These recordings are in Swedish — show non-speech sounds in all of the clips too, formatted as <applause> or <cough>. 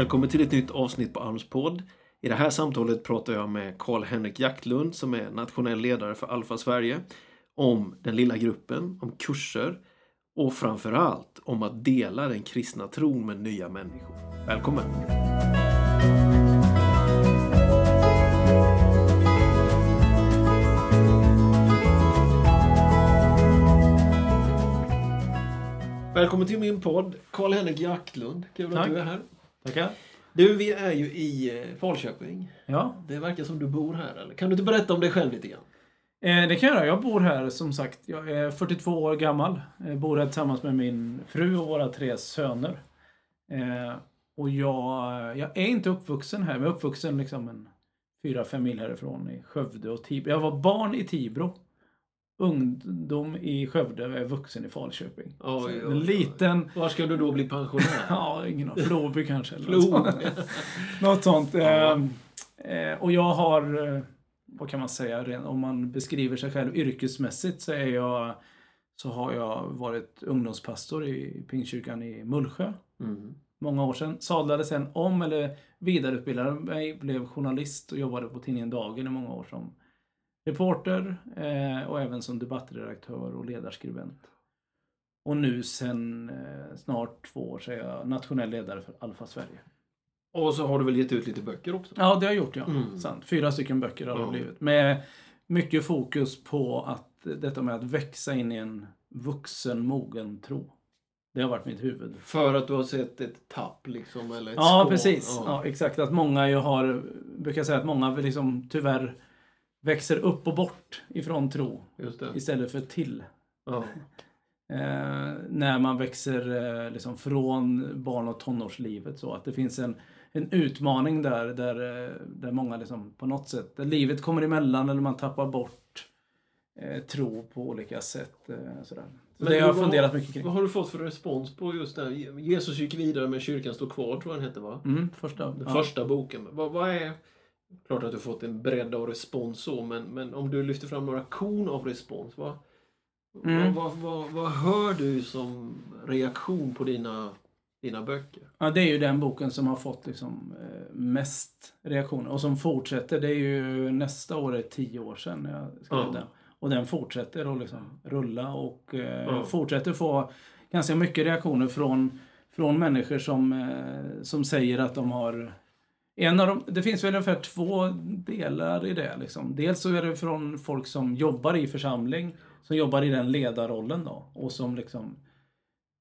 Välkommen till ett nytt avsnitt på Alms podd. I det här samtalet pratar jag med Karl-Henrik Jaktlund som är nationell ledare för Alfa Sverige om den lilla gruppen, om kurser och framförallt om att dela den kristna tron med nya människor. Välkommen! Välkommen till min podd, Karl-Henrik Jaktlund. Kul Tack. att du är här. Tackar. Du, vi är ju i eh, Falköping. Ja, Det verkar som du bor här, eller? Kan du inte berätta om dig själv lite grann? eh, det kan jag göra. Jag bor här som sagt. Jag är 42 år gammal. Jag bor här tillsammans med min fru och våra tre söner. Eh, och jag, jag är inte uppvuxen här, men jag är uppvuxen liksom en fyra, fem mil härifrån i Skövde och Tibro. Jag var barn i Tibro. Ungdom i Skövde och är vuxen i Falköping. Oj, oj, oj. en liten... Var ska du då bli pensionär? <laughs> Ja, ingen aning. Floby kanske. eller Flo. <laughs> något sånt. Ja. Eh, eh, och jag har, eh, vad kan man säga, om man beskriver sig själv yrkesmässigt så är jag så har jag varit ungdomspastor i Pingstkyrkan i Mullsjö Mm. många år sedan. Sadlade sen om eller vidareutbildade mig, blev journalist och jobbade på tidningen Dagen i många år som reporter eh, och även som debattredaktör och ledarskribent. Och nu sen eh, snart två år så är jag nationell ledare för Alfa Sverige. Och så har du väl gett ut lite böcker också? Ja, det har jag gjort ja. Mm. Sant. Fyra stycken böcker har det Ja. blivit. Med mycket fokus på att detta med att växa in i en vuxen, mogen tro. Det har varit mitt huvud. För att du har sett ett tapp liksom? Eller ett Ja, skål. precis. Ja. Ja. exakt. Att många ju har, brukar säga att många liksom tyvärr växer upp och bort ifrån tro istället för till. Ja. <laughs> Eh, när man växer eh, liksom från barn och tonårslivet. Så att det finns en, en utmaning där, där, eh, där många liksom på något sätt, där livet kommer emellan eller man tappar bort eh, tro på olika sätt. Eh, sådär. Så Men det har jag funderat mycket kring. Vad har du fått för respons på just det här? Jesus gick vidare men kyrkan står kvar, tror jag den hette va? Mm, första. Den ja. första boken. Vad, vad är... Klart att du fått en bredd av respons så, men, men om du lyfter fram några korn av respons, vad, Mm. vad, vad, vad, hör du som reaktion på dina, dina böcker? Ja, det är ju den boken som har fått liksom, eh, mest reaktioner och som fortsätter. Det är ju nästa år är tio år sedan jag skrev Ja. den. Och den fortsätter att liksom rulla och eh, Ja. fortsätter få ganska mycket reaktioner från, från människor som, eh, som säger att de har en av de, det finns väl ungefär två delar i det. Liksom. Dels så är det från folk som jobbar i församling, som jobbar i den ledarrollen då och som liksom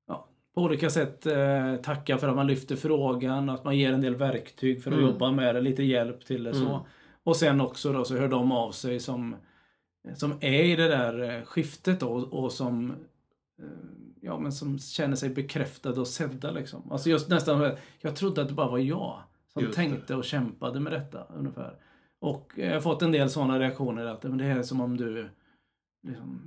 ja, på olika sätt eh, tackar för att man lyfter frågan, att man ger en del verktyg för att Mm. jobba med det, lite hjälp till det. Mm. så. Och sen också då så hör de av sig som, som är i det där eh, skiftet då och som eh, Ja men som känner sig bekräftade och sedda liksom. Alltså just nästan, jag trodde att det bara var jag som Just det. tänkte och kämpade med detta ungefär. Och jag har fått en del sådana reaktioner att men det är som om du liksom,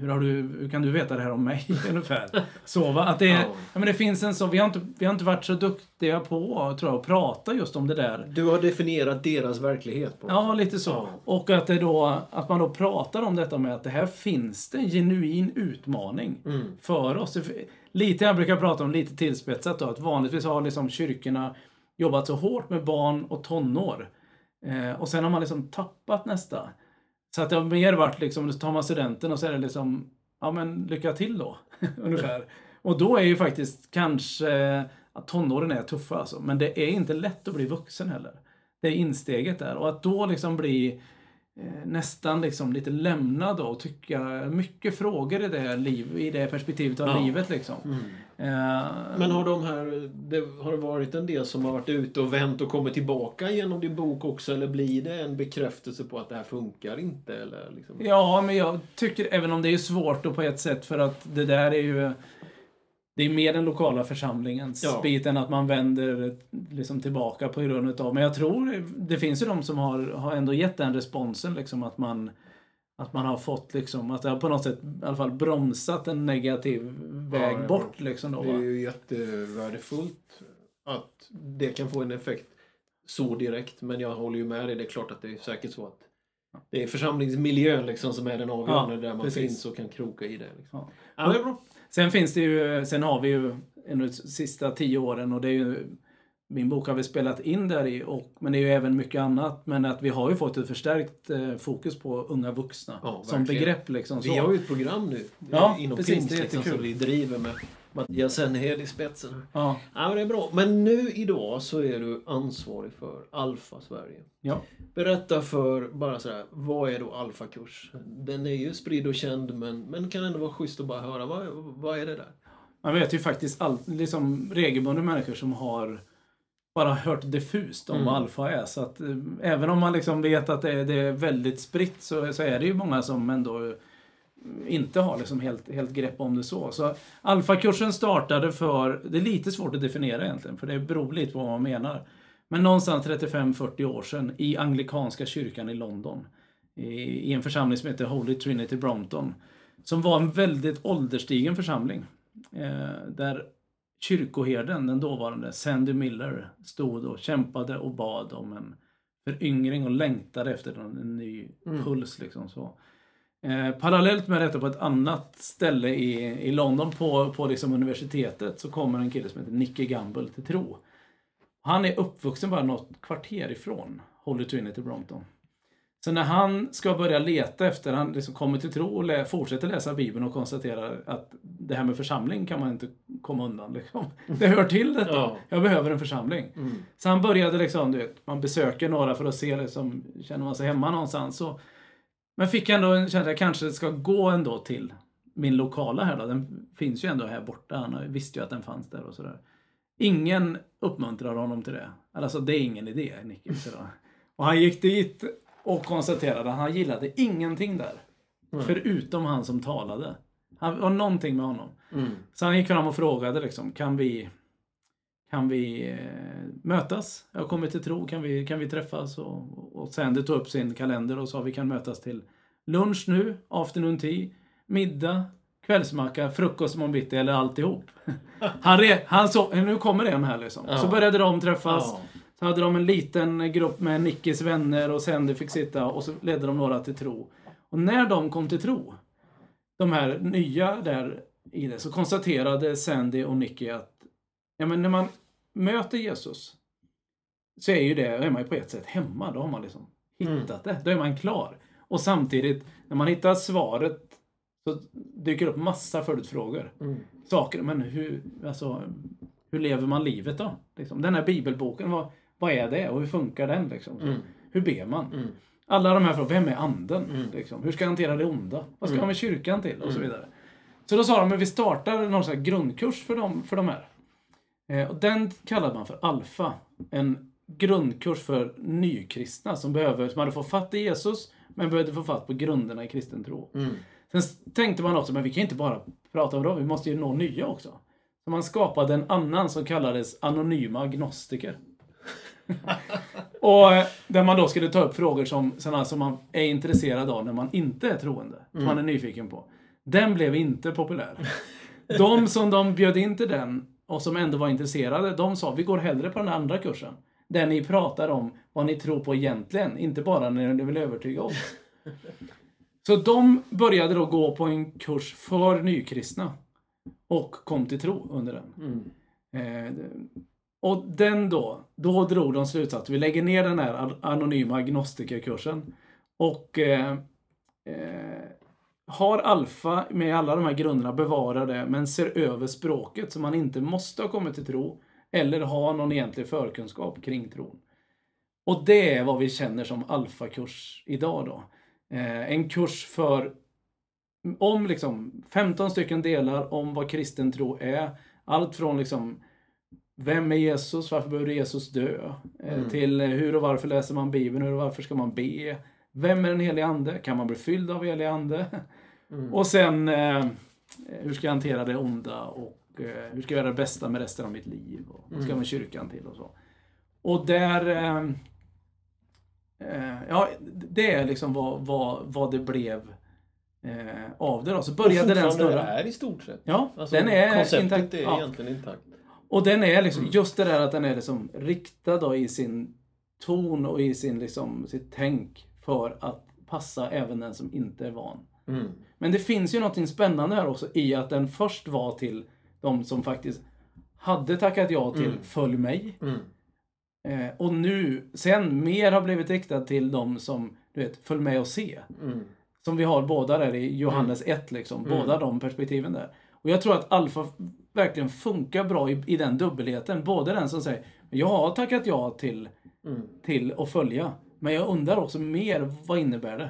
hur, har du, hur kan du veta det här om mig <laughs> ungefär? Så va? Att det, Ja. ja. men det finns en så, vi har, inte, vi har inte varit så duktiga på tror jag, att prata just om det där. Du har definierat deras verklighet. På Ja, lite så. Ja. Och att, det då, att man då pratar om detta med att det här finns det en genuin utmaning Mm. för oss. Lite, jag brukar prata om lite tillspetsat då, att vanligtvis har liksom kyrkorna jobbat så hårt med barn och tonår. Eh, och sen har man liksom tappat nästa. Så att det har mer varit liksom, så tar man studenten och så är det liksom, ja men lycka till då. <laughs> Ungefär. Och då är ju faktiskt kanske att tonåren är tuffa alltså. Men det är inte lätt att bli vuxen heller. Det är insteget där. Och att då liksom bli eh, nästan liksom lite lämnad då och tycka mycket frågor i det, liv, i det perspektivet av Ja. livet liksom. Mm. Eh, Men har de här, det, har det varit en del som har varit ute och vänt och kommit tillbaka genom din bok också? Eller blir det en bekräftelse på att det här funkar inte? Eller liksom? Ja, men jag tycker, även om det är svårt då på ett sätt för att det där är ju det är mer den lokala församlingens Ja. bit än att man vänder liksom tillbaka på grund utav. Men jag tror det finns ju de som har, har ändå gett den responsen liksom att man att man har fått liksom, att det har på något sätt i alla fall bromsat en negativ väg ja. bort liksom då. Det är ju jättevärdefullt att det kan få en effekt så direkt. Men jag håller ju med dig, det är klart att det är säkert så att det är församlingsmiljön liksom som är den avgörande Ja, där man precis. finns och kan kroka i det. Liksom. Ja. Ja, det är bra. Sen finns det ju, sen har vi ju de sista tio åren och det är ju min bok har vi spelat in där i, och, men det är ju även mycket annat. Men att vi har ju fått ett förstärkt eh, fokus på unga vuxna Ja, som begrepp. Liksom, så. Vi har ju ett program nu Ja, inom precis, Pingst det är liksom, som vi driver med Mattias Senhed i spetsen. Ja, Ja, men det är bra. Men nu idag så är du ansvarig för Alfa Sverige. ja. Berätta för, bara sådär, vad är då Alfa-kurs? Den är ju spridd och känd men, men kan ändå vara schysst att bara höra. Vad, vad är det där? Man vet ju faktiskt all, liksom regelbundna människor som har bara hört diffust om Mm. vad alfa är. Så att eh, även om man liksom vet att det är, det är väldigt spritt så, så är det ju många som ändå inte har liksom helt, helt grepp om det så. Så alfakursen startade för, det är lite svårt att definiera egentligen för det beror lite på vad man menar. Men någonstans 35-40 år sedan i anglikanska kyrkan i London. I, I en församling som heter Holy Trinity Brompton. Som var en väldigt ålderstigen församling. Eh, där kyrkoherden, den dåvarande Sandy Miller, stod och kämpade och bad om en föryngring och längtade efter en, en ny Mm. puls. Liksom så. Eh, parallellt med detta på ett annat ställe i, i London på, på liksom universitetet så kommer en kille som heter Nicky Gamble till tro. Han är uppvuxen bara något kvarter ifrån Holy Trinity Brompton. Så när han ska börja leta efter, han liksom kommer till tro och lä, fortsätter läsa Bibeln och konstaterar att det här med församling kan man inte komma undan. Liksom. Det hör till detta. Ja. Jag behöver en församling. Mm. Så han började liksom, du vet, man besöker några för att se liksom, känner man sig hemma någonstans. Så, men fick ändå en känsla jag kanske ska gå ändå till min lokala här då. Den finns ju ändå här borta. Han visste ju att den fanns där och sådär. Ingen uppmuntrar honom till det. Alltså det är ingen idé, Nicky. Och han gick dit och konstaterade att han gillade ingenting där. Nej. Förutom han som talade. Han var någonting med honom. Mm. Så han gick fram och frågade liksom, kan vi, kan vi eh, mötas? Jag har kommit till tro, kan vi, kan vi träffas? Och, och Sandy tog upp sin kalender och sa vi kan mötas till lunch nu, afternoon tea, middag, kvällsmacka, frukost imorgon bitti eller alltihop. <laughs> Han, re, han så, nu kommer en här liksom. Ja. Så började de träffas. Ja. Så hade de en liten grupp med Nickis vänner och Sandy fick sitta och så ledde de några till tro. Och när de kom till tro, de här nya där i det, så konstaterade Sandy och Nicky att ja, men när man möter Jesus så är ju det, är man ju på ett sätt hemma. Då har man liksom hittat det. Då är man klar. Och samtidigt, när man hittar svaret så dyker det upp massa följdfrågor. Mm. Saker, men hur, alltså, hur lever man livet då? Liksom, den här bibelboken, vad, vad är det och hur funkar den? Liksom? Så, Mm. Hur ber man? Alla de här frågorna, vem är anden? Mm. Liksom? Hur ska jag hantera det onda? Vad ska Mm. jag med kyrkan till? Och så Mm. vidare. Så då sa de, men vi startar någon sån här grundkurs för, dem, för de här. Eh, och den kallade man för Alfa. En grundkurs för nykristna som, behöver, som hade fått fatt i Jesus men behövde få fatt på grunderna i kristen tro. Mm. Sen tänkte man också, men vi kan inte bara prata om dem, vi måste ju nå nya också. Så man skapade en annan som kallades anonyma agnostiker. Och eh, där man då skulle ta upp frågor som, sådana som man är intresserad av när man inte är troende. Som man är nyfiken på. Den blev inte populär. De som de bjöd in till den och som ändå var intresserade, de sa vi går hellre på den andra kursen. Där ni pratar om vad ni tror på egentligen, inte bara när ni vill övertyga oss. Så de började då gå på en kurs för nykristna. Och kom till tro under den. Mm. Eh, och den då, då drog de slutsats. Vi lägger ner den här anonyma agnostikerkursen. Och eh, eh, har alfa med alla de här grunderna, bevarade men ser över språket så man inte måste ha kommit till tro eller ha någon egentlig förkunskap kring tron. Och det är vad vi känner som alfakurs idag då. Eh, en kurs för om liksom 15 stycken delar om vad kristen tro är. Allt från liksom vem är Jesus? Varför behöver Jesus dö? Eh, Mm. Till eh, hur och varför läser man Bibeln? Hur och varför ska man be? Vem är den helige Ande? Kan man bli fylld av helig Ande? Mm. Och sen eh, hur ska jag hantera det onda? Och eh, hur ska jag göra det bästa med resten av mitt liv? Och vad ska jag med kyrkan till? Och så. Och där... Eh, ja, det är liksom vad, vad, vad det blev av det då. Så började den fortfarande snurra. är i stort sett. Ja, Alltså, den är konceptet intakt. är Ja. egentligen intakt. Och den är liksom, Mm. just det där att den är liksom riktad då i sin ton och i sin liksom, sitt tänk för att passa även den som inte är van. Mm. Men det finns ju något spännande här också i att den först var till de som faktiskt hade tackat ja till Mm. Följ mig. Mm. Eh, och nu, sen mer har blivit riktat till de som, du vet, följ med och se. Mm. Som vi har båda där i Johannes 1, liksom. Mm. Båda de perspektiven där. Och jag tror att alfa verkligen funkar bra i, i den dubbelheten. Både den som säger, jag har tackat ja till, Mm. till att följa. Men jag undrar också mer, vad innebär det?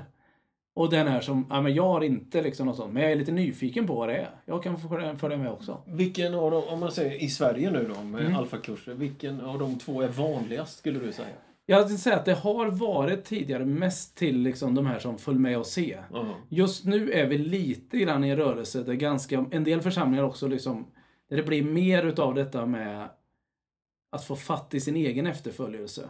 Och den är som, ja men jag har inte liksom något sånt, men jag är lite nyfiken på vad det är. Jag kan få följa- med också. Vilken av dem, om man säger i Sverige nu då med Mm. alfakurser, vilken av de två är vanligast skulle du säga? Jag skulle säga att det har varit tidigare mest till liksom de här som följ med och se. Ja. Just nu är vi lite grann i en rörelse där ganska, en del församlingar också liksom, där det blir mer utav detta med att få fatt i sin egen efterföljelse.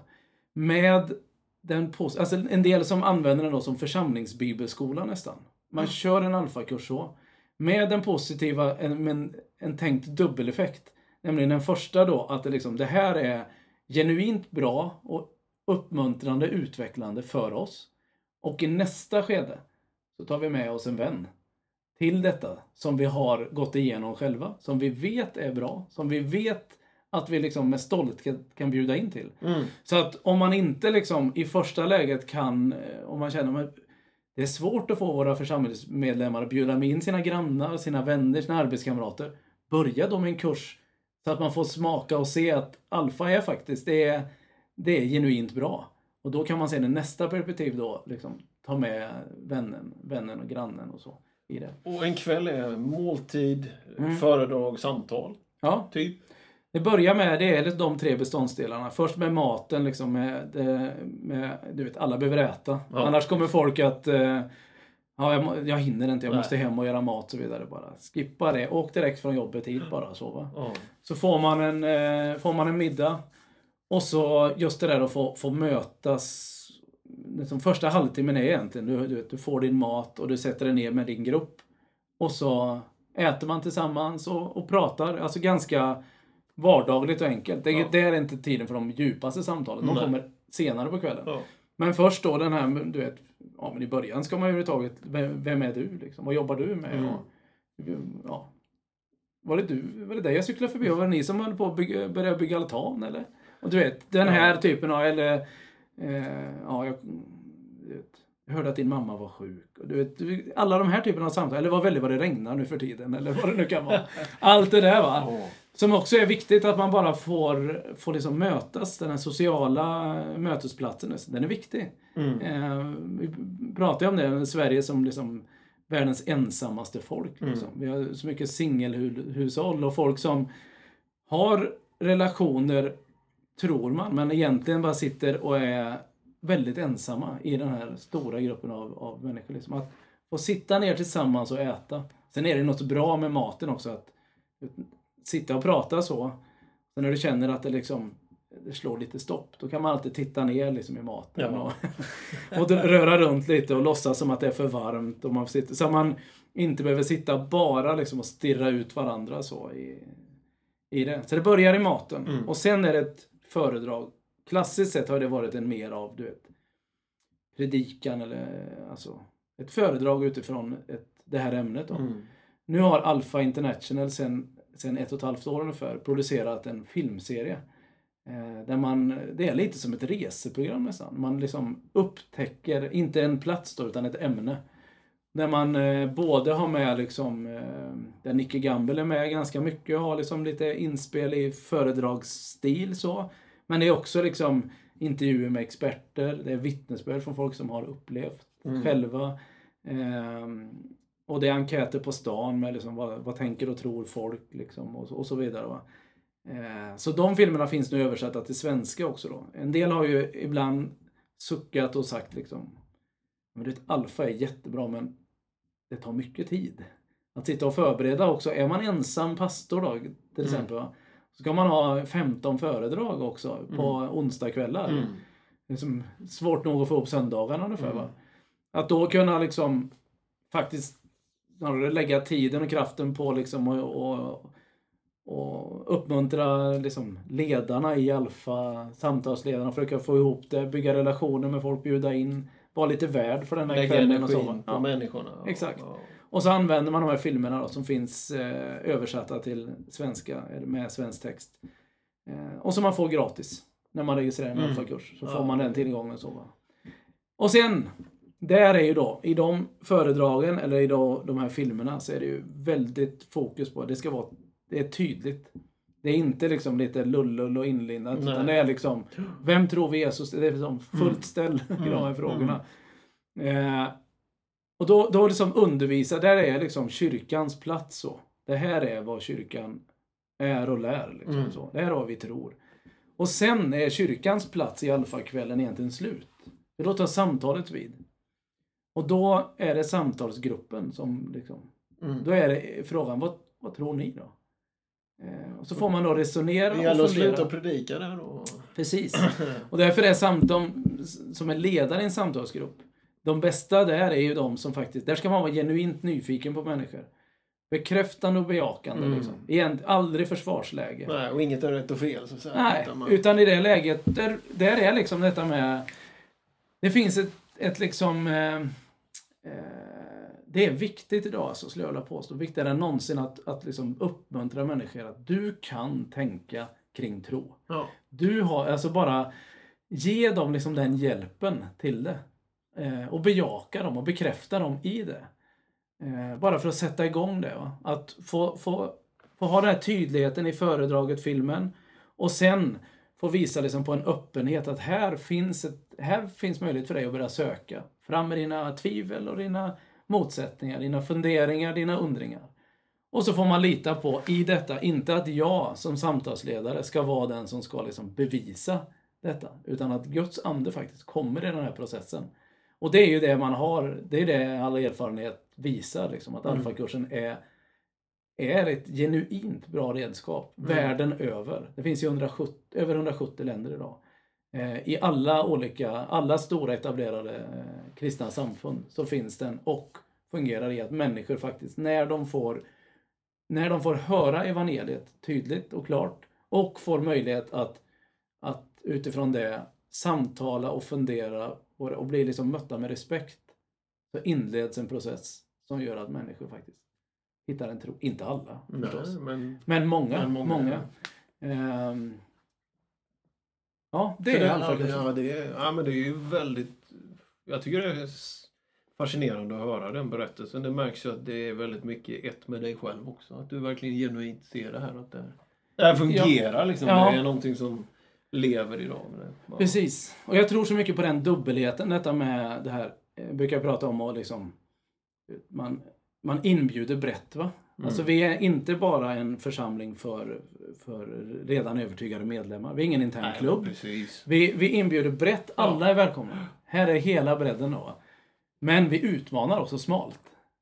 Med den pos- alltså en del som använder den då som församlingsbibelskola nästan. Man kör en alfakurs så. Med den positiva, en, en, en tänkt dubbeleffekt. Nämligen den första då, att det, liksom, det här är genuint bra och uppmuntrande, utvecklande för oss. Och i nästa skede så tar vi med oss en vän till detta som vi har gått igenom själva, som vi vet är bra, som vi vet att vi liksom med stolthet kan bjuda in till. Mm. Så att om man inte liksom i första läget kan, eh, om man känner att det är svårt att få våra församlingsmedlemmar att bjuda med in sina grannar, sina vänner, sina arbetskamrater. Börja då med en kurs så att man får smaka och se att alfa är faktiskt, det är, det är genuint bra. Och då kan man se det nästa perspektiv då, liksom ta med vännen, vännen och grannen och så i det. Och en kväll är måltid, Mm. föredrag, samtal. Ja, Typ. Det börjar med det är de tre beståndsdelarna. Först med maten, liksom med, det- med, du vet, alla behöver äta. Ja. Annars kommer folk att eh, ja, jag, jag hinner inte, jag Nej. måste hem och göra mat och så vidare. Bara skippa det. Åk direkt från jobbet hit bara sova. Ja. Så får man en, eh, får man en middag. Och så just det där att få, få mötas. Liksom första halvtimmen är egentligen, du, du, du får din mat och du sätter dig ner med din grupp. Och så äter man tillsammans och, och pratar. Alltså ganska vardagligt och enkelt. Det, Ja. det är inte tiden för de djupaste samtalen. De Nej. kommer senare på kvällen. Ja. Men först då den här, du vet, ja men i början ska man överhuvudtaget, vem, vem är du liksom? Vad jobbar du med? Mm. Och, ja. Var det du, var det dig jag cyklade förbi? Var det ni som höll på att bygga, börja bygga altan eller? Och du vet, den här typen av, eller, eh, ja jag, vet, jag hörde att din mamma var sjuk. Och du vet, du- alla de här typerna av samtal, eller vad väldigt vad det regnar nu för tiden, eller vad det nu kan vara. <laughs> Allt det där va. Som också är viktigt att man bara får, får liksom mötas, den här sociala mötesplatsen. Den är viktig. Mm. Eh, vi pratar ju om det, Sverige som liksom världens ensammaste folk. Liksom. Vi har så mycket singelhushåll och folk som har relationer, tror man, men egentligen bara sitter och är väldigt ensamma i den här stora gruppen av, av människor. Liksom. Att få sitta ner tillsammans och äta. Sen är det något bra med maten också, att sitta och prata så. Sen när du känner att det liksom det slår lite stopp, då kan man alltid titta ner liksom i maten Ja. och, <laughs> och röra runt lite och låtsas som att det är för varmt. Och man sitter, så att man inte behöver sitta bara liksom och stirra ut varandra så i, i det. Så det börjar i maten. Mm. Och sen är det ett föredrag. Klassiskt sett har det varit en mer av, du vet, predikan eller alltså ett föredrag utifrån ett, det här ämnet. Då. Mm. Nu har Alpha International sen, sen ett och ett halvt år ungefär producerat en filmserie. Eh, där man, det är lite som ett reseprogram nästan. Man liksom upptäcker, inte en plats då, utan ett ämne. Där man eh, både har med liksom, eh, där Nicke Gamble är med ganska mycket och har liksom lite inspel i föredragsstil så. Men det är också liksom intervjuer med experter, det är vittnesbörd från folk som har upplevt Mm. själva. Ehm, och det är enkäter på stan med liksom vad, vad tänker och tror folk liksom och, så- och så vidare. Eh, så de filmerna finns nu översatta till svenska också då. En del har ju ibland suckat och sagt liksom men det Alfa är jättebra men det tar mycket tid. Att sitta och förbereda också. Är man ensam pastor då till Mm. exempel va? Så ska man ha 15 föredrag också på onsdagskvällar. Mm. Det är som svårt nog att få upp söndagarna ungefär. Mm. Va? Att då kunna liksom faktiskt lägga tiden och kraften på liksom och, och, och uppmuntra liksom ledarna i Alfa, samtalsledarna, försöka få ihop det, bygga relationer med folk, bjuda in, vara lite värd för den här Lägga kvällen och så. va? energin på Ja. människorna. Exakt. Ja. Och så använder man de här filmerna då, som finns eh, översatta till svenska, eller med svensk text. Eh, och som man får gratis. när man registrerar en Mm. alfakurs. Så Ja. får man den tillgången. Så, va. Och sen, där är ju då, i de föredragen eller i då, de här filmerna så är det ju väldigt fokus på, det ska vara, det är tydligt. Det är inte liksom lite lullull och inlindat, Nej. utan det är liksom, vem tror vi Jesus? Det är liksom fullt Mm. ställ i de här frågorna. Eh, och då, då liksom undervisa, där är liksom kyrkans plats så. Det här är vad kyrkan är och lär. Liksom, Mm. så. Det här är vad vi tror. Och sen är kyrkans plats i alfakvällen egentligen slut. För då tar samtalet vid. Och då är det samtalsgruppen som liksom, Mm. då är det frågan, vad, vad tror ni då? Eh, och så får man då resonera Det gäller och att sluta predika där då. Precis. <clears throat> Och därför är samt, de som är ledare i en samtalsgrupp, de bästa där är ju de som faktiskt, där ska man vara genuint nyfiken på människor. Bekräftande och bejakande Mm. liksom. Igen, aldrig försvarsläge. Nej, och inget är rätt och fel så att. Nej, Utan man- utan i det läget, där, där är liksom detta med... Det finns ett, ett liksom... Eh, eh, det är viktigt idag, alltså, skulle jag vilja påstå. Viktigare än någonsin att, att liksom uppmuntra människor att du kan tänka kring tro. Ja. Du har, alltså bara ge dem liksom den hjälpen till det. Eh, och bejaka dem och bekräfta dem i det. Eh, bara för att sätta igång det. Va? Att få, få, få ha den här tydligheten i föredraget, filmen. Och sen få visa liksom på en öppenhet att här finns, ett, här finns möjlighet för dig att börja söka. Fram med dina tvivel och dina motsättningar, dina funderingar, dina undringar. Och så får man lita på i detta, inte att jag som samtalsledare ska vara den som ska liksom bevisa detta, utan att Guds ande faktiskt kommer i den här processen. Och det är ju det man har, det är det all erfarenhet visar, liksom, att Mm. alfakursen är, är ett genuint bra redskap Mm. världen över. Det finns ju 170, över 170 länder idag. Eh, I alla olika, alla stora etablerade eh, kristna samfund så finns den och fungerar i att människor faktiskt, när de får när de får höra evangeliet tydligt och klart och får möjlighet att, att utifrån det samtala och fundera och, och bli liksom mötta med respekt så inleds en process som gör att människor faktiskt hittar en tro. Inte alla förstås. Nej, men... Men många. Men många, många. Ehm, ja, det är det, alfakursen. ja, det, är, ja, men det är ju väldigt... Jag tycker det är fascinerande att höra den berättelsen. Det märks ju att det är väldigt mycket ett med dig själv också. Att du verkligen genuint ser det här. Att det, här- det här fungerar liksom. Ja. Det är någonting som lever idag. Med det. Ja. Precis. Och jag tror så mycket på den dubbelheten, detta med det här, jag brukar prata om och liksom, man, man inbjuder brett va? Mm. Alltså vi är inte bara en församling för, för redan övertygade medlemmar. Vi är ingen intern Nej, klubb. Precis. Vi, vi inbjuder brett, alla är välkomna. Här är hela bredden då. Men vi utmanar också smalt.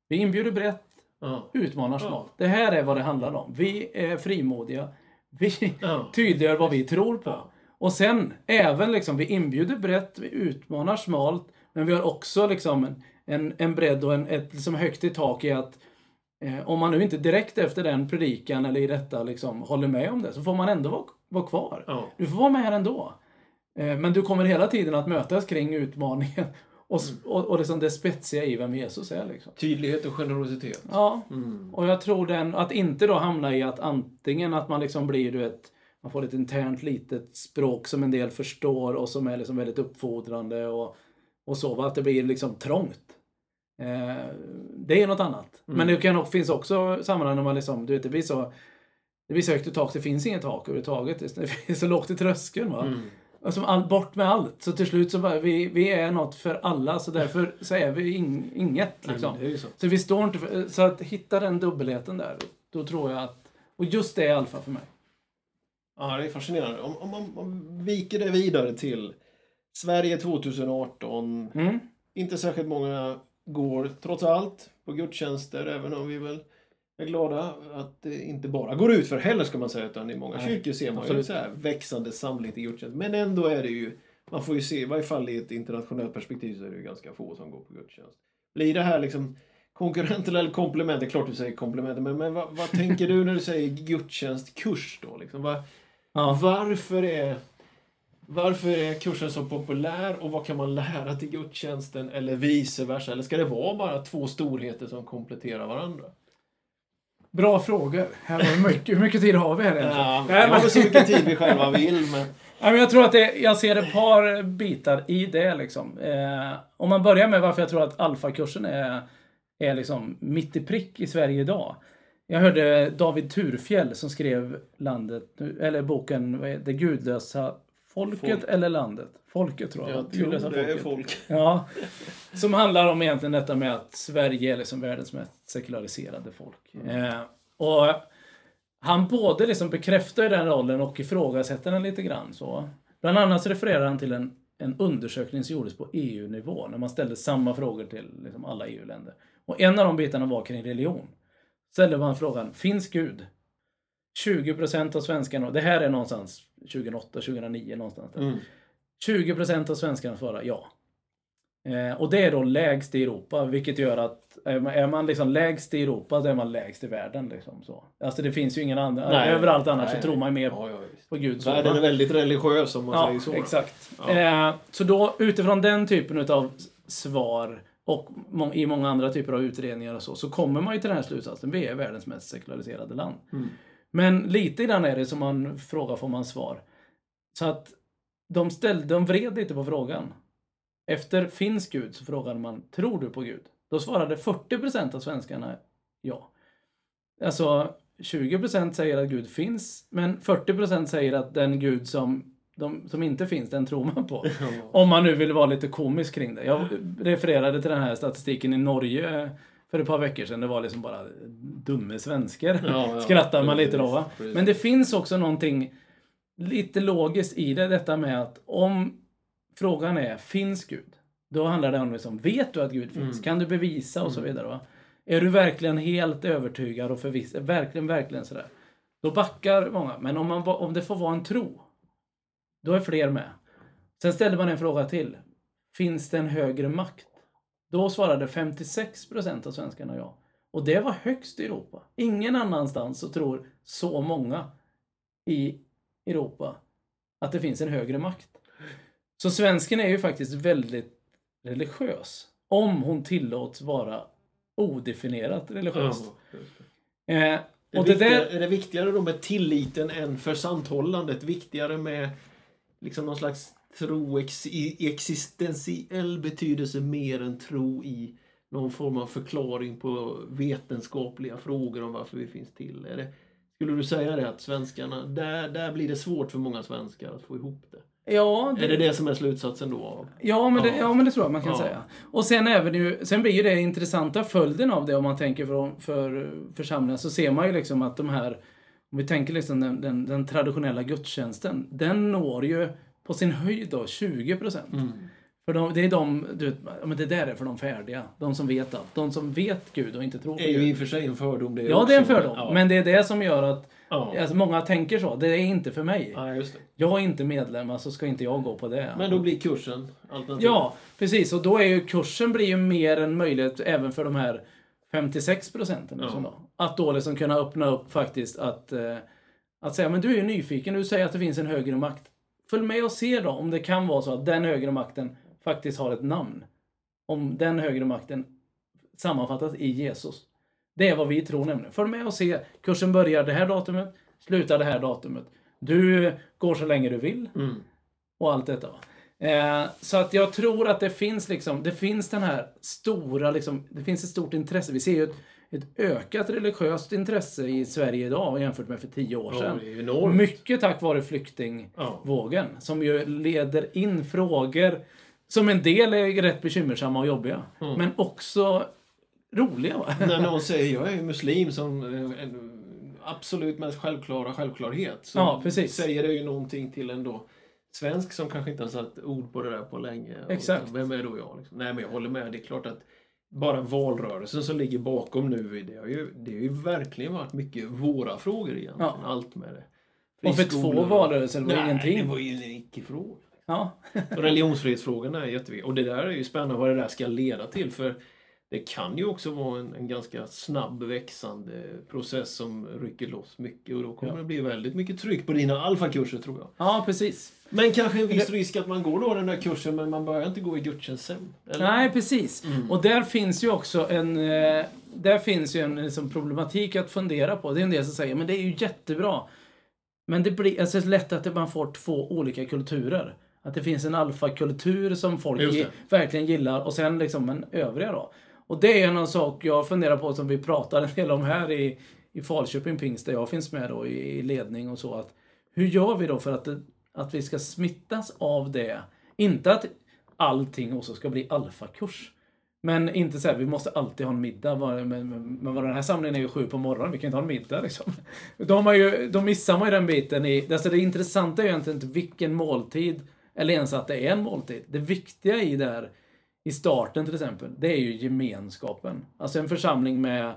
Vi inbjuder brett, Ja. utmanar Ja. smalt. Det här är vad det handlar om. Vi är frimodiga. Vi Ja. tydliggör vad vi tror på. Och sen även liksom, vi inbjuder brett, vi utmanar smalt, men vi har också liksom en, en, en bredd och en, ett liksom högt i tak i att eh, om man nu inte direkt efter den predikan eller i detta liksom håller med om det, så får man ändå vara, vara kvar. Ja. Du får vara med här ändå. Eh, men du kommer hela tiden att mötas kring utmaningen och, s- och, och liksom det spetsiga i vem Jesus är. Liksom. Tydlighet och generositet. Ja, Mm. och jag tror den, att inte då hamna i att antingen att man liksom blir, du vet, man får ett internt litet språk som en del förstår och som är liksom väldigt uppfordrande och, och så, va? att det blir liksom trångt. Eh, det är något annat. Mm. Men det kan, finns också sammanhang när man liksom, du vet, det blir så det blir så högt i tak, det finns inget tak överhuvudtaget. Det <laughs> finns så lågt i tröskeln. Va? Mm. Alltså, all, bort med allt. Så till slut så bara, vi, vi är något för alla, så därför <laughs> så är vi ing, inget. Nej, Liksom. är ju så. Så vi står inte för, Så att hitta den dubbelheten där, då tror jag att... Och just det är alfa för mig. Ja, det är fascinerande. Om, om man om viker det vidare till Sverige 2018. Mm. Inte särskilt många går trots allt på gudstjänster, även om vi väl är glada att det inte bara går ut för heller ska man säga, utan i många Nej, kyrkor ser man ju så växande samling till gudstjänst. Men ändå är det ju, man får ju se, i varje fall i ett internationellt perspektiv så är det ju ganska få som går på gudstjänst. Blir det här liksom konkurrenter eller komplement? Det är klart du säger komplementer, men, men vad, vad tänker du när du säger gudstjänstkurs då? Liksom, vad, Ja. varför är varför är kursen så populär och vad kan man lära till gudstjänsten eller vice versa? Eller ska det vara bara två storheter som kompletterar varandra? Bra frågor. Här var mycket, hur mycket tid har vi här egentligen? Ja, vi Nej, har så mycket tid vi själva vill, men jag tror att det, jag ser ett par bitar i det. Liksom. Eh, om man börjar med varför jag tror att alfakursen är, är liksom mitt i prick i Sverige idag. Jag hörde David Turfjell som skrev landet, eller boken är Det gudlösa folket Folk. eller landet. Folket tror jag. Jag tror det är folket. folk. Ja, som handlar om egentligen detta med att Sverige är liksom världens mest sekulariserade folk. Eh, och han både liksom bekräftar den rollen och ifrågasätter den lite grann. Så. Bland annat så refererar han till en, en undersökning som gjordes på EU-nivå när man ställde samma frågor till liksom alla EU-länder. Och en av de bitarna var kring religion. Ställde man frågan, finns Gud? 20% av svenskarna, det här är någonstans 2008, 2009 någonstans. där. Mm. 20% av svenskarna svarar ja. Eh, och det är då lägst i Europa, vilket gör att är man, är man liksom lägst i Europa, så är man lägst i världen. Liksom, så. Alltså det finns ju ingen annan. Nej. Överallt annars Nej, så tror man mer Ja, ja, på Gud. Världen är väldigt religiös om man Ja, säger så. exakt. Ja. Eh, så då utifrån den typen av svar och må- i många andra typer av utredningar och så, så kommer man ju till den här slutsatsen. Vi är världens mest sekulariserade land. Mm. Men lite grann är det som man frågar får man svar. Så att de, ställde, de vred lite på frågan. Efter finns Gud så frågade man, tror du på Gud? Då svarade 40% av svenskarna ja. Alltså 20% säger att Gud finns, men 40% säger att den Gud som, de, som inte finns, den tror man på. <laughs> Om man nu vill vara lite komisk kring det. Jag refererade till den här statistiken i Norge för ett par veckor sedan. Det var liksom bara dumme svenskar. Ja, ja. Skrattar man lite då va? precis. Men det finns också någonting lite logiskt i det. Detta med att om frågan är, finns Gud? Då handlar det om liksom, vet du att Gud finns? Mm. Kan du bevisa och så vidare. Va? Är du verkligen helt övertygad och förviss, verkligen, verkligen sådär. Då backar många. Men om, man, om det får vara en tro, då är fler med. Sen ställde man en fråga till. Finns det en högre makt? Då svarade 56% av svenskarna ja. Och det var högst i Europa. Ingen annanstans så tror så många i Europa att det finns en högre makt. Så svensken är ju faktiskt väldigt religiös. Om hon tillåts vara odefinierat religiös. Ja. Eh, Är och det, det där... är det viktigare då med tilliten än försanthållandet? Viktigare med liksom någon slags tro ex, i existentiell betydelse mer än tro i någon form av förklaring på vetenskapliga frågor om varför vi finns till? Är det, skulle du säga det att svenskarna, där, där blir det svårt för många svenskar att få ihop det? Ja, Är det det som är slutsatsen då? Ja men, det, Ja. men det tror jag man kan Ja. säga. Och sen, även ju, sen blir ju det intressanta följden av det om man tänker för, för församlingar så ser man ju liksom att de här, om vi tänker liksom den, den, den traditionella gudstjänsten, den når ju på sin höjd då 20 procent. Mm. För de, det är de, du vet, men det där är för de färdiga. De som vet allt. De som vet Gud och inte tror på Det är ju i Gud. och för sig en fördom det Ja, det är en också, fördom. Ja. Men det är det som gör att ja. alltså, många tänker så. Det är inte för mig. ja. Jag är inte medlem, alltså ska inte jag gå på det. Men då blir kursen alternativ. Ja, precis. Och då är ju kursen blir ju mer en möjlighet även för de här 56 procenten. Ja. Då. Att då liksom kunna öppna upp faktiskt att, eh, att säga, men du är ju nyfiken, du säger att det finns en högre makt. Följ med och se då om det kan vara så att den högre makten faktiskt har ett namn. Om den högre makten sammanfattas i Jesus. Det är vad vi tror nämligen. Följ med och se. Kursen börjar det här datumet, slutar det här datumet. Du går så länge du vill Mm. och allt detta. Eh, så att jag tror att det finns liksom, det finns den här stora, liksom, det finns ett stort intresse. Vi ser ju ett, ett ökat religiöst intresse i Sverige idag jämfört med för tio år Ja, sedan. enormt. Mycket tack vare flyktingvågen Ja. som ju leder in frågor som en del är rätt bekymmersamma och jobbiga. Mm. Men också roliga. Va? När någon <laughs> säger jag är muslim som eh, en absolut mest självklara självklarhet så Ja, precis. säger det ju någonting till en då svensk som kanske inte har satt ord på det där på länge. Och Exakt. så, Vem är då jag? Liksom? Nej men jag håller med. Det är klart att bara valrörelsen som ligger bakom nu, det har ju, det har ju verkligen varit mycket våra frågor egentligen. Ja. Allt med det. Och för två valrörelser var det Nej, ingenting. det var ju en icke-fråga. Ja. Och religionsfrihetsfrågan är jätteviktig. Och det där är ju spännande vad det där ska leda till. För det kan ju också vara en, en ganska snabb växande process som rycker loss mycket. Och då kommer Ja. det bli väldigt mycket tryck på dina alfakurser tror jag. ja, precis. Men kanske en viss risk att man går då den där kursen men man börjar inte gå i gudstjänst sen. Eller? Nej, precis. Mm. Och där finns ju också en, eh, där finns ju en liksom, problematik att fundera på. Det är en del som säger, men det är ju jättebra. Men det blir alltså, lätt att man får två olika kulturer. Att det finns en alfakultur som folk verkligen gillar och sen liksom en övriga då. Och det är en sak jag funderar på som vi pratar en del om här i, i Falköping Pingst där jag finns med då i, i ledning och så. att Hur gör vi då för att, det, att vi ska smittas av det? Inte att allting också ska bli alfakurs. Men inte så här, vi måste alltid ha en middag. Men, vad den här samlingen är ju sju på morgonen, vi kan inte ha en middag liksom. <laughs> Då, har man ju, då missar man ju den biten. I, alltså det intressanta är ju egentligen inte vilken måltid, eller ens att det är en måltid. Det viktiga i det här, i starten till exempel, det är ju gemenskapen. Alltså en församling med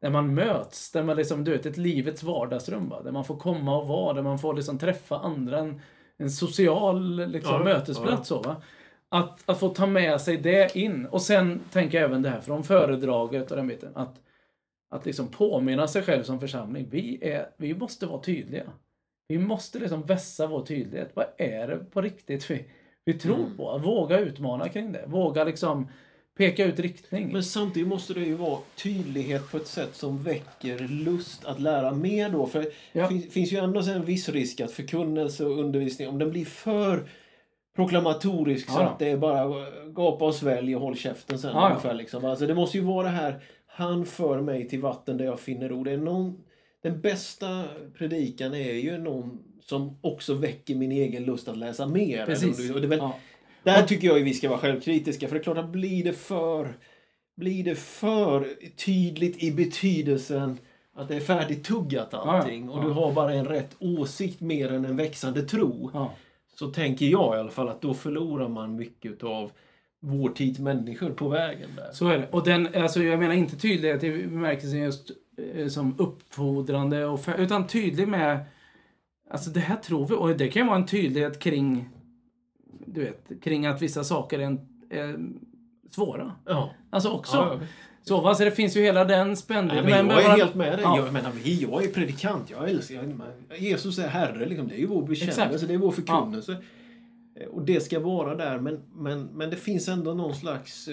där man möts, där man liksom, du vet, ett livets vardagsrum. Va? Där man får komma och vara, där man får liksom träffa andra. En, en social liksom, Ja, mötesplats. Så, va? Att, att få ta med sig det in. Och sen tänker jag även det här från föredraget och den biten. Att, att liksom påminna sig själv som församling. Vi, är, vi måste vara tydliga. Vi måste liksom vässa vår tydlighet. Vad är det på riktigt vi, vi tror Mm. på? Våga utmana kring det. Våga liksom peka ut riktning. Men samtidigt måste det ju vara tydlighet på ett sätt som väcker lust att lära mer då. För Ja. det finns, finns ju ändå en viss risk att förkunnelse och undervisning, om den blir för proklamatorisk så Ja, ja. att det är bara gapa och svälj och håll käften sen ja. ungefär. Liksom. Alltså, det måste ju vara det här, han för mig till vatten där jag finner ro. Det är någon, den bästa predikan är ju någon som också väcker min egen lust att läsa mer. Precis. Och det väl, Ja. där tycker jag ju vi ska vara självkritiska. För det är klart att blir det för, blir det för tydligt i betydelsen att det är färdigtuggat allting Ja, och ja. du har bara en rätt åsikt mer än en växande tro. Ja. Så tänker jag i alla fall att då förlorar man mycket av vår tids människor på vägen där. Så är det. Och den, alltså jag menar inte tydlighet i bemärkelsen just eh, som uppfordrande, och utan tydlig med Alltså det här tror vi, och det kan vara en tydlighet kring du vet, kring att vissa saker är, en, är svåra. Ja. Alltså också. Ja, Så, va? så det finns ju hela den spännvidden. Men jag är bara- helt med dig. Ja. Jag, menar, jag är predikant. Jag älskar, jag, Jesus är Herre. Liksom. Det är ju vår bekännelse. Exakt. Det är vår förkunnelse. Eh, Och det ska vara där. Men, men, men det finns ändå någon slags...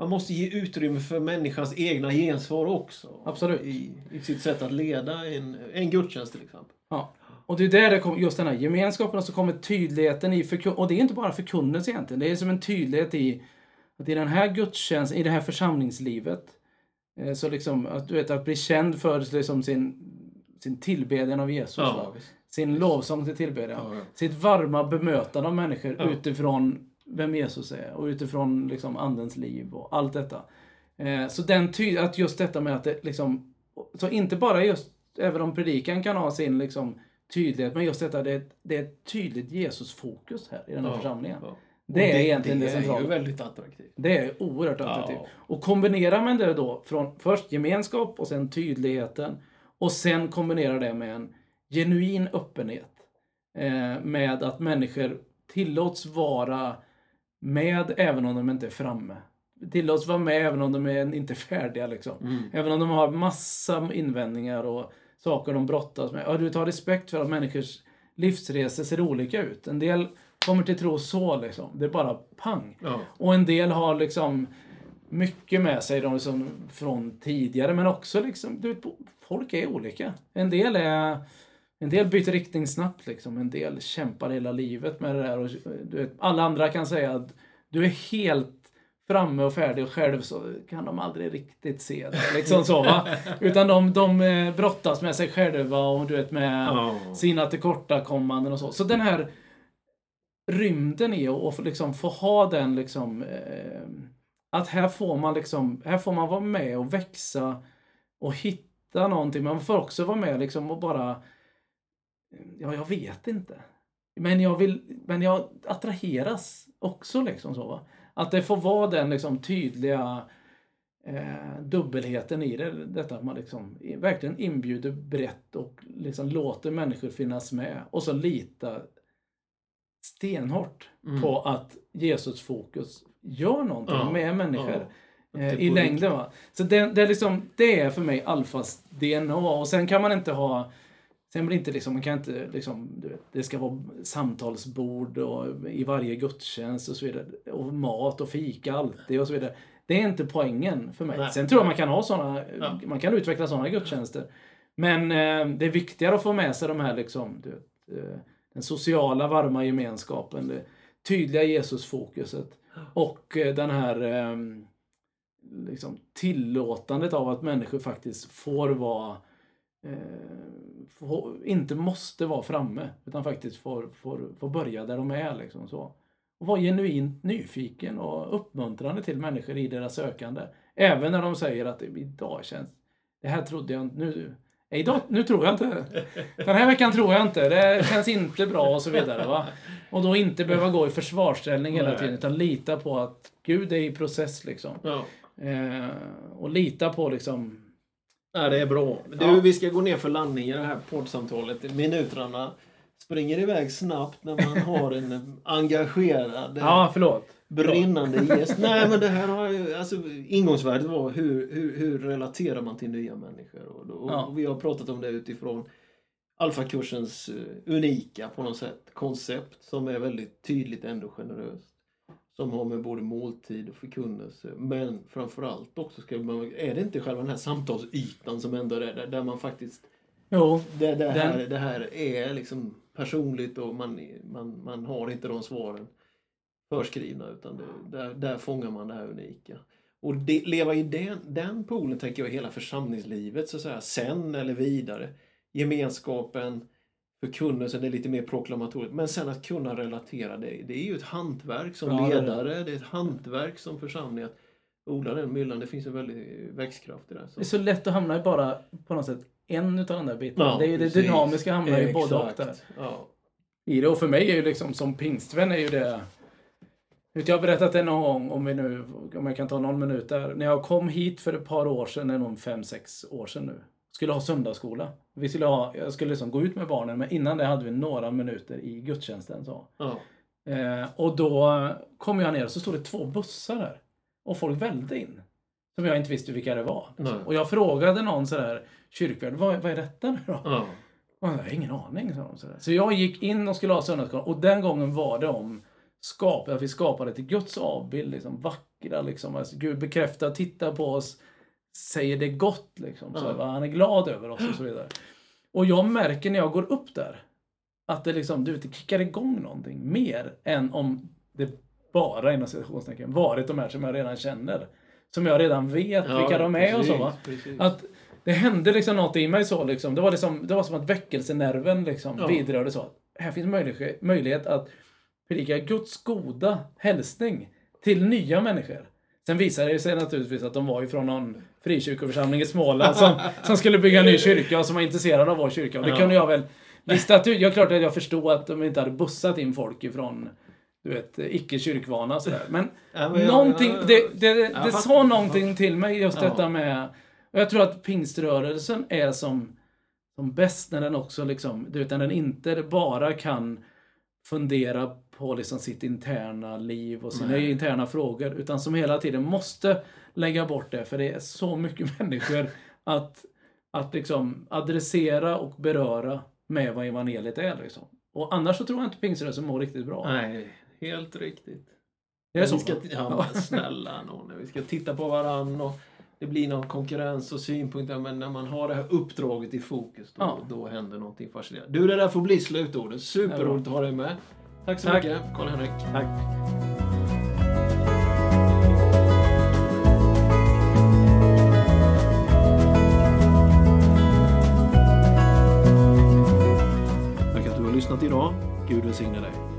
Man måste ge utrymme för människans egna gensvar också. Absolut. I, i sitt sätt att leda en, en gudstjänst till exempel. Ja. Och det är där det kommer, just den här gemenskapen och så kommer tydligheten i Och det är inte bara förkunnelse egentligen. Det är som en tydlighet i att i den här gudstjänsten, i det här församlingslivet, eh, så liksom att du vet att bli känd för liksom sin, sin tillbedjan av Jesus. Ja. Sin lovsång till tillbedjan. Ja, ja. Sitt varma bemötande av människor utifrån vem Jesus är och utifrån liksom andens liv och allt detta. Eh, så den ty- att just detta med att det liksom, så inte bara just, även om predikan kan ha sin liksom tydlighet, men just detta, det, är- det är ett tydligt Jesus-fokus här i den här Ja, församlingen. ja. Och Det är egentligen det, det är centrala. ju väldigt attraktivt. Det är oerhört attraktivt. Ja. Och kombinerar man det då från först gemenskap och sen tydligheten och sen kombinerar det med en genuin öppenhet. Eh, med att människor tillåts vara med även om de inte är framme. Tillåts vara med även om de är inte är färdiga. Liksom. Mm. Även om de har massa invändningar och saker de brottas med. Ja, du tar respekt för att människors livsresor ser olika ut. En del kommer till tro så liksom. Det är bara pang. Ja. Och en del har liksom mycket med sig de liksom från tidigare men också liksom, du vet, folk är olika. En del är en del byter riktning snabbt liksom. En del kämpar hela livet med det där. Och, du vet, alla andra kan säga att du är helt framme och färdig och själv så kan de aldrig riktigt se det. <laughs> Liksom så, va? Utan de, de eh, brottas med sig själva och du vet med Ja. sina tillkortakommanden och så. Så den här rymden i att liksom få ha den liksom eh, att här får man liksom, här får man vara med och växa och hitta någonting. Man får också vara med liksom och bara Ja, jag vet inte. Men jag vill, men jag attraheras också liksom så. Va? Att det får vara den liksom tydliga eh, dubbelheten i det. Detta att man liksom verkligen inbjuder brett och liksom låter människor finnas med. Och så lita stenhårt Mm. på att Jesus fokus gör någonting Ja, med människor. ja. Eh, I längden va. Så det, det, är liksom, det är för mig alfas DNA. Och sen kan man inte ha Sen blir det inte liksom, man kan inte liksom, du vet, det ska vara samtalsbord och i varje gudstjänst och så vidare. Och mat och fika alltid och så vidare. Det är inte poängen för mig. Nej. Sen tror jag man kan ha såna, Ja. man kan utveckla sådana gudstjänster. Men eh, det är viktigare att få med sig de här liksom, du vet, eh, den sociala varma gemenskapen, det tydliga Jesusfokuset och eh, den här eh, liksom, tillåtandet av att människor faktiskt får vara eh, får, inte måste vara framme utan faktiskt får, får, får börja där de är. Liksom, så. Och vara genuint nyfiken och uppmuntrande till människor i deras sökande. Även när de säger att idag känns... Det här trodde jag inte... Nu, idag, nu tror jag inte. Den här veckan tror jag inte. Det känns inte bra och så vidare. Va? Och då inte behöva gå i försvarsställning hela tiden utan lita på att Gud är i process liksom. Ja. Eh, och lita på liksom... Ja, det är bra. Du, Ja. vi ska gå ner för landning i det här poddsamtalet. Minuterna springer iväg snabbt när man har en <laughs> engagerad, Ja, förlåt. brinnande gäst. Nej, men det här har ju, <laughs> alltså, ingångsvärdet var hur, hur, hur relaterar man till nya människor? Och, då, Ja. och vi har pratat om det utifrån alfakursens eh, unika på något sätt koncept som är väldigt tydligt ändå generöst. Som har med både måltid och förkunnelse men framförallt också ska man, är det inte själva den här samtalsytan som ändå är där, där man faktiskt Jo, det, det, här, Den- det här är liksom personligt och man, man, man har inte de svaren förskrivna utan det, där, där fångar man det här unika. Och det, leva i den, den poolen tänker jag hela församlingslivet så att säga, sen eller vidare. Gemenskapen, förkunnelsen är lite mer proklamatoriskt. Men sen att kunna relatera det, det är ju ett hantverk som Ja, det är det. ledare, det är ett hantverk som församling att odla den myllan. Det finns en väldig växtkraft i det. det är så lätt att hamna i bara på något sätt en utav de där bitarna. Ja, det är ju det precis. dynamiska hamnar ju både och där. Ja. I det. Och för mig är ju liksom som pingstvän är ju det Jag har berättat det någon gång, om vi nu, om jag kan ta någon minut där. När jag kom hit för ett par år sedan, det är nog fem, sex år sedan nu. Skulle ha söndagsskola. Vi skulle ha, jag skulle liksom gå ut med barnen, men innan det hade vi några minuter i gudstjänsten. Så. Ja. Eh, och då kom jag ner och så stod det två bussar där. Och folk vällde in. Som jag inte visste vilka det var. Nej. Och jag frågade någon sådär, kyrkvärd, vad, vad är detta nu då? Ja. Och jag har ingen aning, sa de. sådär. Så jag gick in och skulle ha söndagsskola och den gången var det om skap, att vi skapade till Guds avbild, liksom vackra, liksom. Alltså, Gud bekräftar, tittar på oss, säger det gott, liksom. Så, Ja. va? Han är glad över oss och så vidare. Och jag märker när jag går upp där att det liksom, du vet, det kickar igång någonting mer än om det bara inom citationstecken varit de här som jag redan känner. Som jag redan vet vilka de är och så. Va? precis, precis. Att det hände liksom något i mig så liksom. Det var, liksom, det var som att väckelsenerven liksom Ja. vidrörde så. Här finns möjlighet, möjlighet att predika Guds goda hälsning till nya människor. Sen visade det sig naturligtvis att de var ju från någon frikyrkoförsamling i Småland som, som skulle bygga en ny kyrka och som var intresserade av vår kyrka. Och det Ja. kunde jag väl listat ut. Jag klart att jag förstod att de inte hade bussat in folk ifrån du vet, icke kyrkvana sådär. Men Ja, men jag- någonting, jag- det, det, det, jag sa någonting till mig just detta med och jag tror att pingströrelsen är som, som bäst när den också liksom, du vet, när den inte bara kan fundera på liksom sitt interna liv och sina Nej. interna frågor, utan som hela tiden måste lägga bort det, för det är så mycket <laughs> människor att, att liksom adressera och beröra med vad evangeliet är. Liksom. Och annars så tror jag inte pingströrelsen mår riktigt bra. Nej, helt riktigt. Är det så? Vi ska, ja, men <laughs> snälla någon, vi ska titta på varann och det blir någon konkurrens och synpunkter. Men när man har det här uppdraget i fokus, då, Ja. då händer någonting fascinerande. Du, det där får bli slutordet. Superroligt att ha dig med. Tack så Tack. mycket, Karl-Henrik. Tack. Tack att du